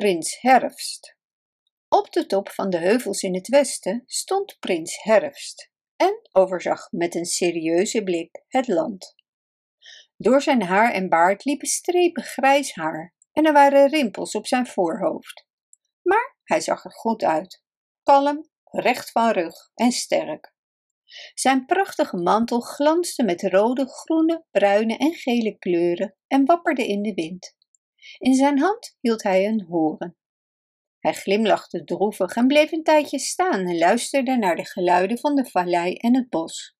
Prins Herfst. Op de top van de heuvels in het westen stond Prins Herfst en overzag met een serieuze blik het land. Door zijn haar en baard liepen strepen grijs haar en er waren rimpels op zijn voorhoofd. Maar hij zag er goed uit, kalm, recht van rug en sterk. Zijn prachtige mantel glansde met rode, groene, bruine en gele kleuren en wapperde in de wind. In zijn hand hield hij een horen. Hij glimlachte droevig en bleef een tijdje staan en luisterde naar de geluiden van de vallei en het bos.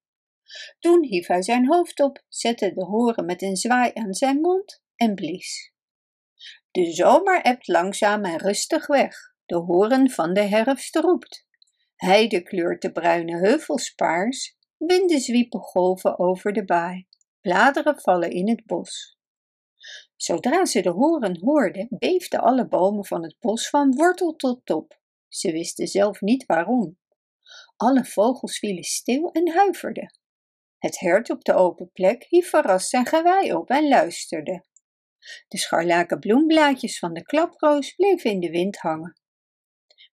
Toen hief hij zijn hoofd op, zette de horen met een zwaai aan zijn mond en blies. De zomer ebt langzaam en rustig weg, de horen van de herfst roept. Heide kleurt de bruine heuvels paars, winden zwiepen golven over de baai, bladeren vallen in het bos. Zodra ze de horen hoorden, beefden alle bomen van het bos van wortel tot top. Ze wisten zelf niet waarom. Alle vogels vielen stil en huiverden. Het hert op de open plek hief verrast zijn gewei op en luisterde. De scharlaken bloemblaadjes van de klaproos bleven in de wind hangen.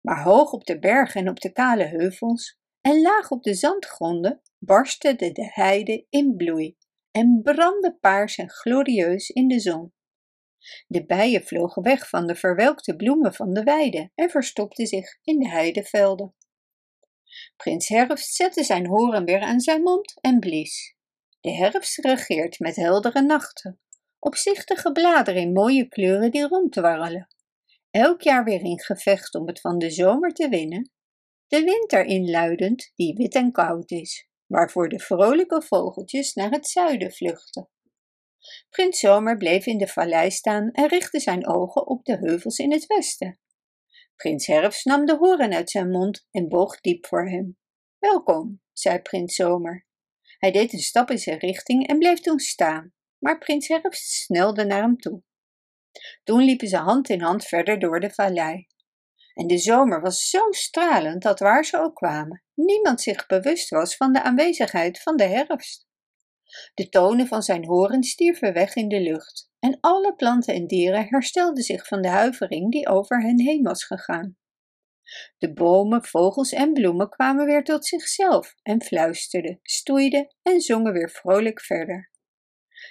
Maar hoog op de bergen en op de kale heuvels en laag op de zandgronden barstte de, de heide in bloei en brandde paars en glorieus in de zon. De bijen vlogen weg van de verwelkte bloemen van de weide en verstopten zich in de heidevelden. Prins Herfst zette zijn horen weer aan zijn mond en blies. De herfst regeert met heldere nachten, opzichtige bladeren in mooie kleuren die ronddwarrelen. Elk jaar weer in gevecht om het van de zomer te winnen. De winter inluidend, die wit en koud is, waarvoor de vrolijke vogeltjes naar het zuiden vluchten. Prins Zomer bleef in de vallei staan en richtte zijn ogen op de heuvels in het westen. Prins Herfst nam de horen uit zijn mond en boog diep voor hem. Welkom, zei Prins Zomer. Hij deed een stap in zijn richting en bleef toen staan, maar Prins Herfst snelde naar hem toe. Toen liepen ze hand in hand verder door de vallei. En de zomer was zo stralend dat waar ze ook kwamen, niemand zich bewust was van de aanwezigheid van de herfst. De tonen van zijn horen stierven weg in de lucht en alle planten en dieren herstelden zich van de huivering die over hen heen was gegaan. De bomen, vogels en bloemen kwamen weer tot zichzelf en fluisterden, stoeiden en zongen weer vrolijk verder.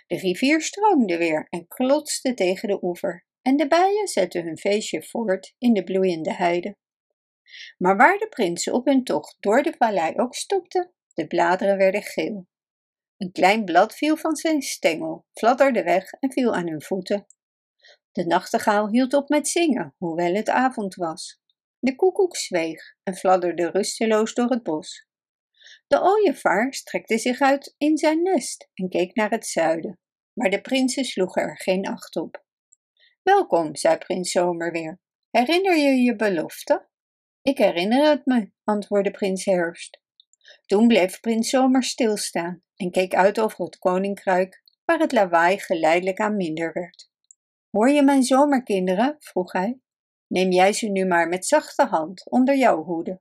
De rivier stroomde weer en klotste tegen de oever en de bijen zetten hun feestje voort in de bloeiende heide. Maar waar de prinsen op hun tocht door de vallei ook stopten, de bladeren werden geel een klein blad viel van zijn stengel, fladderde weg en viel aan hun voeten. De nachtegaal hield op met zingen, hoewel het avond was. De koekoek zweeg en fladderde rusteloos door het bos. De ooievaar strekte zich uit in zijn nest en keek naar het zuiden, maar de prinsen sloegen er geen acht op. Welkom, zei prins Zomer weer. Herinner je je belofte? Ik herinner het me, antwoordde prins Herfst. Toen bleef prins Zomer stilstaan en keek uit over het koninkrijk, waar het lawaai geleidelijk aan minder werd. Hoor je mijn zomerkinderen? vroeg hij. Neem jij ze nu maar met zachte hand onder jouw hoede.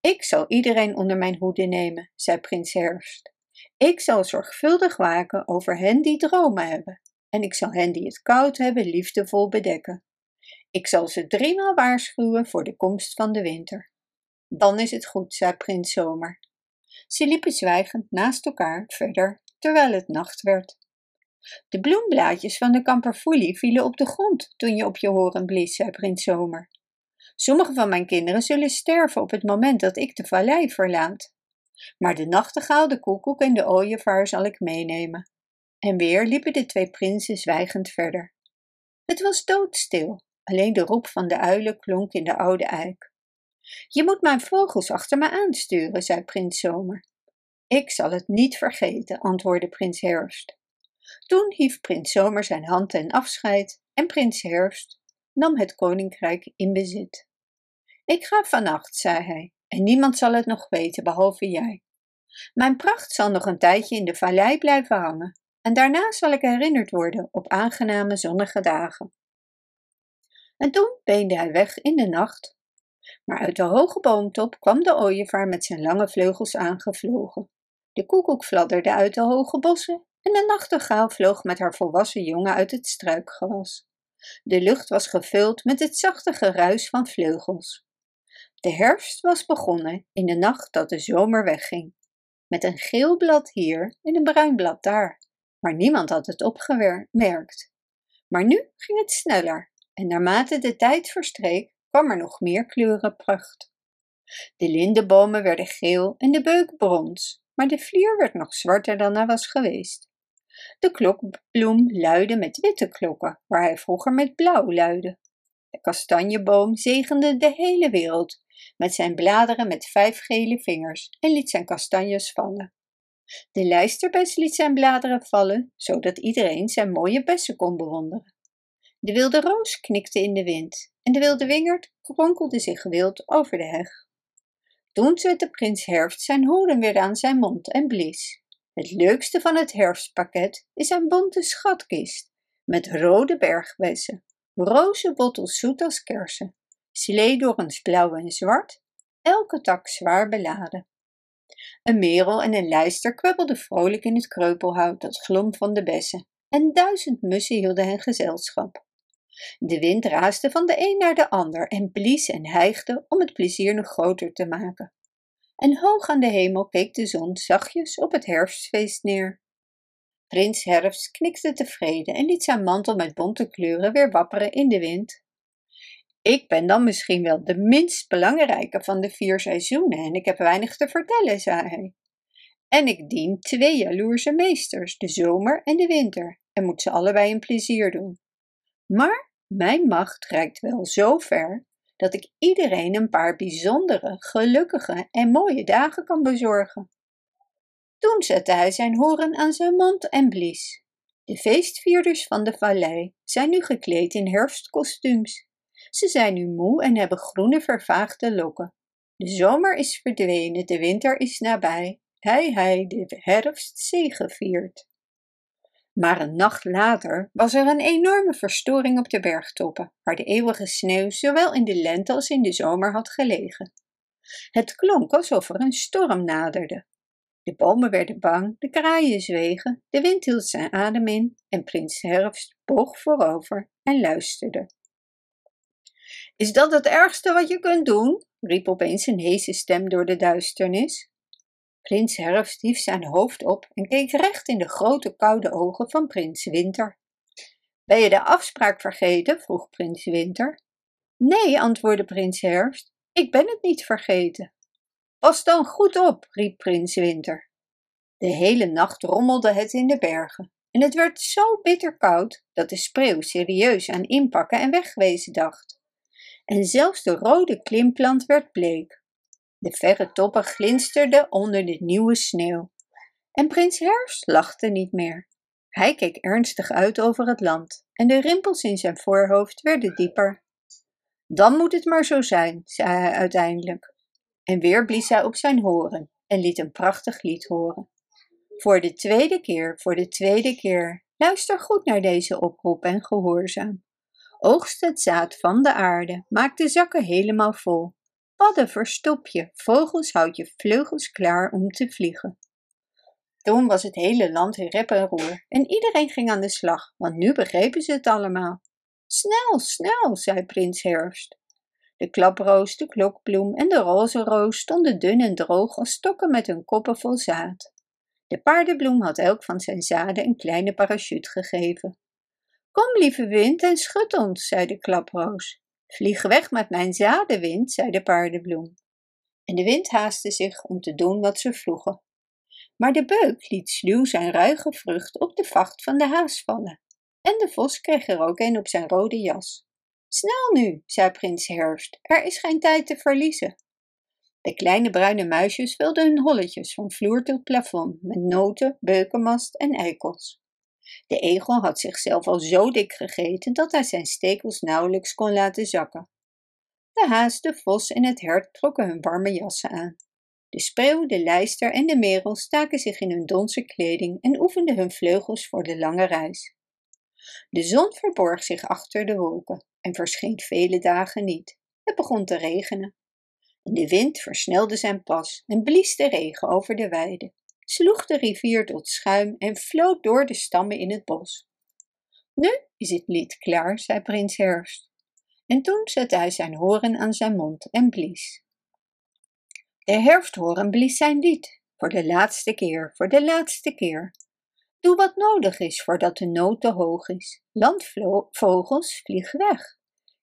Ik zal iedereen onder mijn hoede nemen, zei prins Herfst. Ik zal zorgvuldig waken over hen die dromen hebben, en ik zal hen die het koud hebben liefdevol bedekken. Ik zal ze driemaal waarschuwen voor de komst van de winter. Dan is het goed, zei prins Zomer. Ze liepen zwijgend naast elkaar verder, terwijl het nacht werd. De bloemblaadjes van de kamperfoelie vielen op de grond toen je op je horen blies, zei prins Zomer. Sommige van mijn kinderen zullen sterven op het moment dat ik de vallei verlaat. Maar de nachtegaal, de koekoek en de ooievaar zal ik meenemen. En weer liepen de twee prinsen zwijgend verder. Het was doodstil, alleen de roep van de uilen klonk in de oude eik. Je moet mijn vogels achter me aansturen, zei prins Zomer. Ik zal het niet vergeten, antwoordde prins Herfst. Toen hief prins Zomer zijn hand ten afscheid en prins Herfst nam het koninkrijk in bezit. Ik ga vannacht, zei hij, en niemand zal het nog weten behalve jij. Mijn pracht zal nog een tijdje in de vallei blijven hangen, en daarna zal ik herinnerd worden op aangename zonnige dagen. En toen beende hij weg in de nacht maar uit de hoge boomtop kwam de ooievaar met zijn lange vleugels aangevlogen. De koekoek fladderde uit de hoge bossen en de nachtegaal vloog met haar volwassen jongen uit het struikgewas. De lucht was gevuld met het zachte geruis van vleugels. De herfst was begonnen in de nacht dat de zomer wegging, met een geel blad hier en een bruin blad daar, maar niemand had het opgemerkt. Maar nu ging het sneller en naarmate de tijd verstreek, kwam er nog meer kleurenpracht. De lindenbomen werden geel en de beuk brons, maar de vlier werd nog zwarter dan hij was geweest. De klokbloem luidde met witte klokken, waar hij vroeger met blauw luidde. De kastanjeboom zegende de hele wereld met zijn bladeren met vijf gele vingers en liet zijn kastanjes vallen. De lijsterbes liet zijn bladeren vallen, zodat iedereen zijn mooie bessen kon bewonderen. De wilde roos knikte in de wind en de wilde wingerd kronkelde zich wild over de heg. Toen zette prins Herfst zijn hoeden weer aan zijn mond en blies. Het leukste van het herfstpakket is een bonte schatkist met rode bergbessen, roze bottels zoet als kersen, sleedorens blauw en zwart, elke tak zwaar beladen. Een merel en een lijster kwebbelden vrolijk in het kreupelhout dat glom van de bessen, en duizend mussen hielden hen gezelschap. De wind raasde van de een naar de ander en blies en hijgde om het plezier nog groter te maken. En hoog aan de hemel keek de zon zachtjes op het herfstfeest neer. Prins Herfst knikte tevreden en liet zijn mantel met bonte kleuren weer wapperen in de wind. Ik ben dan misschien wel de minst belangrijke van de vier seizoenen en ik heb weinig te vertellen, zei hij. En ik dien twee jaloerse meesters, de zomer en de winter, en moet ze allebei een plezier doen. Maar mijn macht reikt wel zo ver dat ik iedereen een paar bijzondere, gelukkige en mooie dagen kan bezorgen. Toen zette hij zijn horen aan zijn mond en blies. De feestvierders van de vallei zijn nu gekleed in herfstkostuums. Ze zijn nu moe en hebben groene vervaagde lokken. De zomer is verdwenen, de winter is nabij. Hei, hei, de herfst zegeviert. Maar een nacht later was er een enorme verstoring op de bergtoppen, waar de eeuwige sneeuw zowel in de lente als in de zomer had gelegen. Het klonk alsof er een storm naderde. De bomen werden bang, de kraaien zwegen, de wind hield zijn adem in en prins Herfst boog voorover en luisterde. Is dat het ergste wat je kunt doen? riep opeens een heese stem door de duisternis. Prins Herfst hief zijn hoofd op en keek recht in de grote koude ogen van prins Winter. Ben je de afspraak vergeten? vroeg prins Winter. Nee, antwoordde prins Herfst, ik ben het niet vergeten. Pas dan goed op, riep prins Winter. De hele nacht rommelde het in de bergen en het werd zo bitter koud dat de spreeuw serieus aan inpakken en wegwezen dacht. En zelfs de rode klimplant werd bleek. De verre toppen glinsterden onder de nieuwe sneeuw. En prins Herfst lachte niet meer. Hij keek ernstig uit over het land en de rimpels in zijn voorhoofd werden dieper. Dan moet het maar zo zijn, zei hij uiteindelijk. En weer blies hij op zijn horen en liet een prachtig lied horen. Voor de tweede keer, voor de tweede keer, luister goed naar deze oproep en gehoorzaam. Oogst het zaad van de aarde, maak de zakken helemaal vol. Padden verstop je, vogels houd je vleugels klaar om te vliegen. Toen was het hele land in rep en roer en iedereen ging aan de slag, want nu begrepen ze het allemaal. Snel, snel, zei prins Herfst. De klaproos, de klokbloem en de roze roos stonden dun en droog als stokken met hun koppen vol zaad. De paardenbloem had elk van zijn zaden een kleine parachute gegeven. Kom, lieve wind, en schud ons, zei de klaproos. Vlieg weg met mijn zadenwind, zei de paardenbloem. En de wind haastte zich om te doen wat ze vroegen. Maar de beuk liet sluw zijn ruige vrucht op de vacht van de haas vallen. En de vos kreeg er ook een op zijn rode jas. Snel nu, zei prins Herfst, er is geen tijd te verliezen. De kleine bruine muisjes wilden hun holletjes van vloer tot plafond met noten, beukenmast en eikels. De egel had zichzelf al zo dik gegeten dat hij zijn stekels nauwelijks kon laten zakken. De haas, de vos en het hert trokken hun warme jassen aan. De spreeuw, de lijster en de merel staken zich in hun donse kleding en oefenden hun vleugels voor de lange reis. De zon verborg zich achter de wolken en verscheen vele dagen niet. Het begon te regenen. En de wind versnelde zijn pas en blies de regen over de weide sloeg de rivier tot schuim en vloot door de stammen in het bos. Nu is het lied klaar, zei prins Herfst. En toen zette hij zijn horen aan zijn mond en blies. De herfsthoren blies zijn lied, voor de laatste keer, voor de laatste keer. Doe wat nodig is voordat de nood te hoog is. Landvogels, vlieg weg.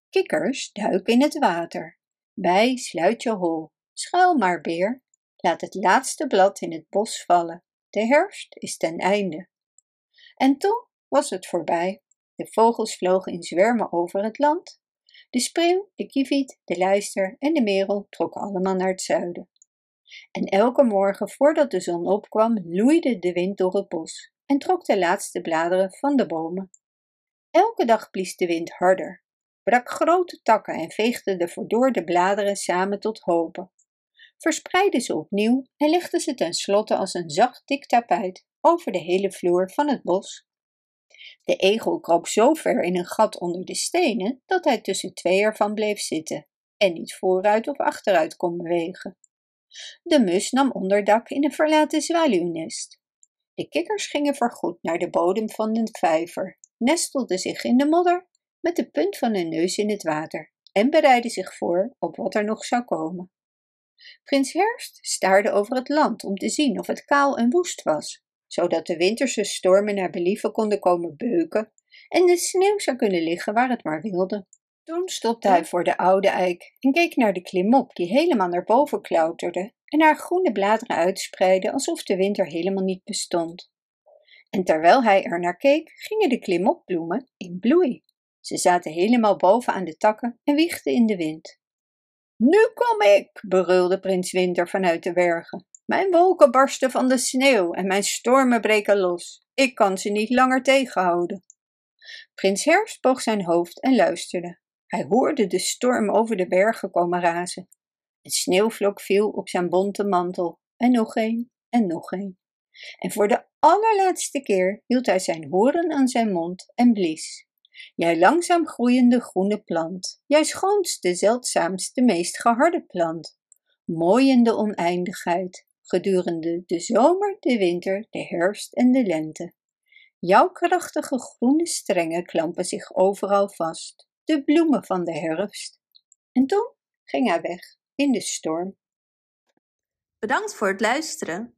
Kikkers, duik in het water. Bij, sluit je hol. Schuil maar, beer. Laat het laatste blad in het bos vallen. De herfst is ten einde. En toen was het voorbij. De vogels vlogen in zwermen over het land. De spreeuw, de kieviet, de luister en de merel trokken allemaal naar het zuiden. En elke morgen voordat de zon opkwam, loeide de wind door het bos en trok de laatste bladeren van de bomen. Elke dag blies de wind harder, brak grote takken en veegde de verdorde bladeren samen tot hopen. Verspreidde ze opnieuw en legde ze tenslotte als een zacht dik tapijt over de hele vloer van het bos. De egel kroop zo ver in een gat onder de stenen dat hij tussen twee ervan bleef zitten en niet vooruit of achteruit kon bewegen. De mus nam onderdak in een verlaten zwaluwnest. De kikkers gingen vergoed naar de bodem van de vijver, nestelden zich in de modder met de punt van hun neus in het water en bereidden zich voor op wat er nog zou komen. Prins Herfst staarde over het land om te zien of het kaal en woest was, zodat de winterse stormen naar believen konden komen beuken en de sneeuw zou kunnen liggen waar het maar wilde. Toen stopte hij voor de oude eik en keek naar de klimop die helemaal naar boven klauterde en haar groene bladeren uitspreidde alsof de winter helemaal niet bestond. En terwijl hij er naar keek, gingen de klimopbloemen in bloei. Ze zaten helemaal boven aan de takken en wiegden in de wind. Nu kom ik, brulde prins Winter vanuit de bergen. Mijn wolken barsten van de sneeuw en mijn stormen breken los. Ik kan ze niet langer tegenhouden. Prins Herfst boog zijn hoofd en luisterde. Hij hoorde de storm over de bergen komen razen. Een sneeuwvlok viel op zijn bonte mantel, en nog een, en nog een. En voor de allerlaatste keer hield hij zijn horen aan zijn mond en blies. Jij langzaam groeiende groene plant, jij schoonste, zeldzaamste, meest geharde plant, mooi in de oneindigheid, gedurende de zomer, de winter, de herfst en de lente. Jouw krachtige groene strengen klampen zich overal vast, de bloemen van de herfst. En toen ging hij weg in de storm. Bedankt voor het luisteren.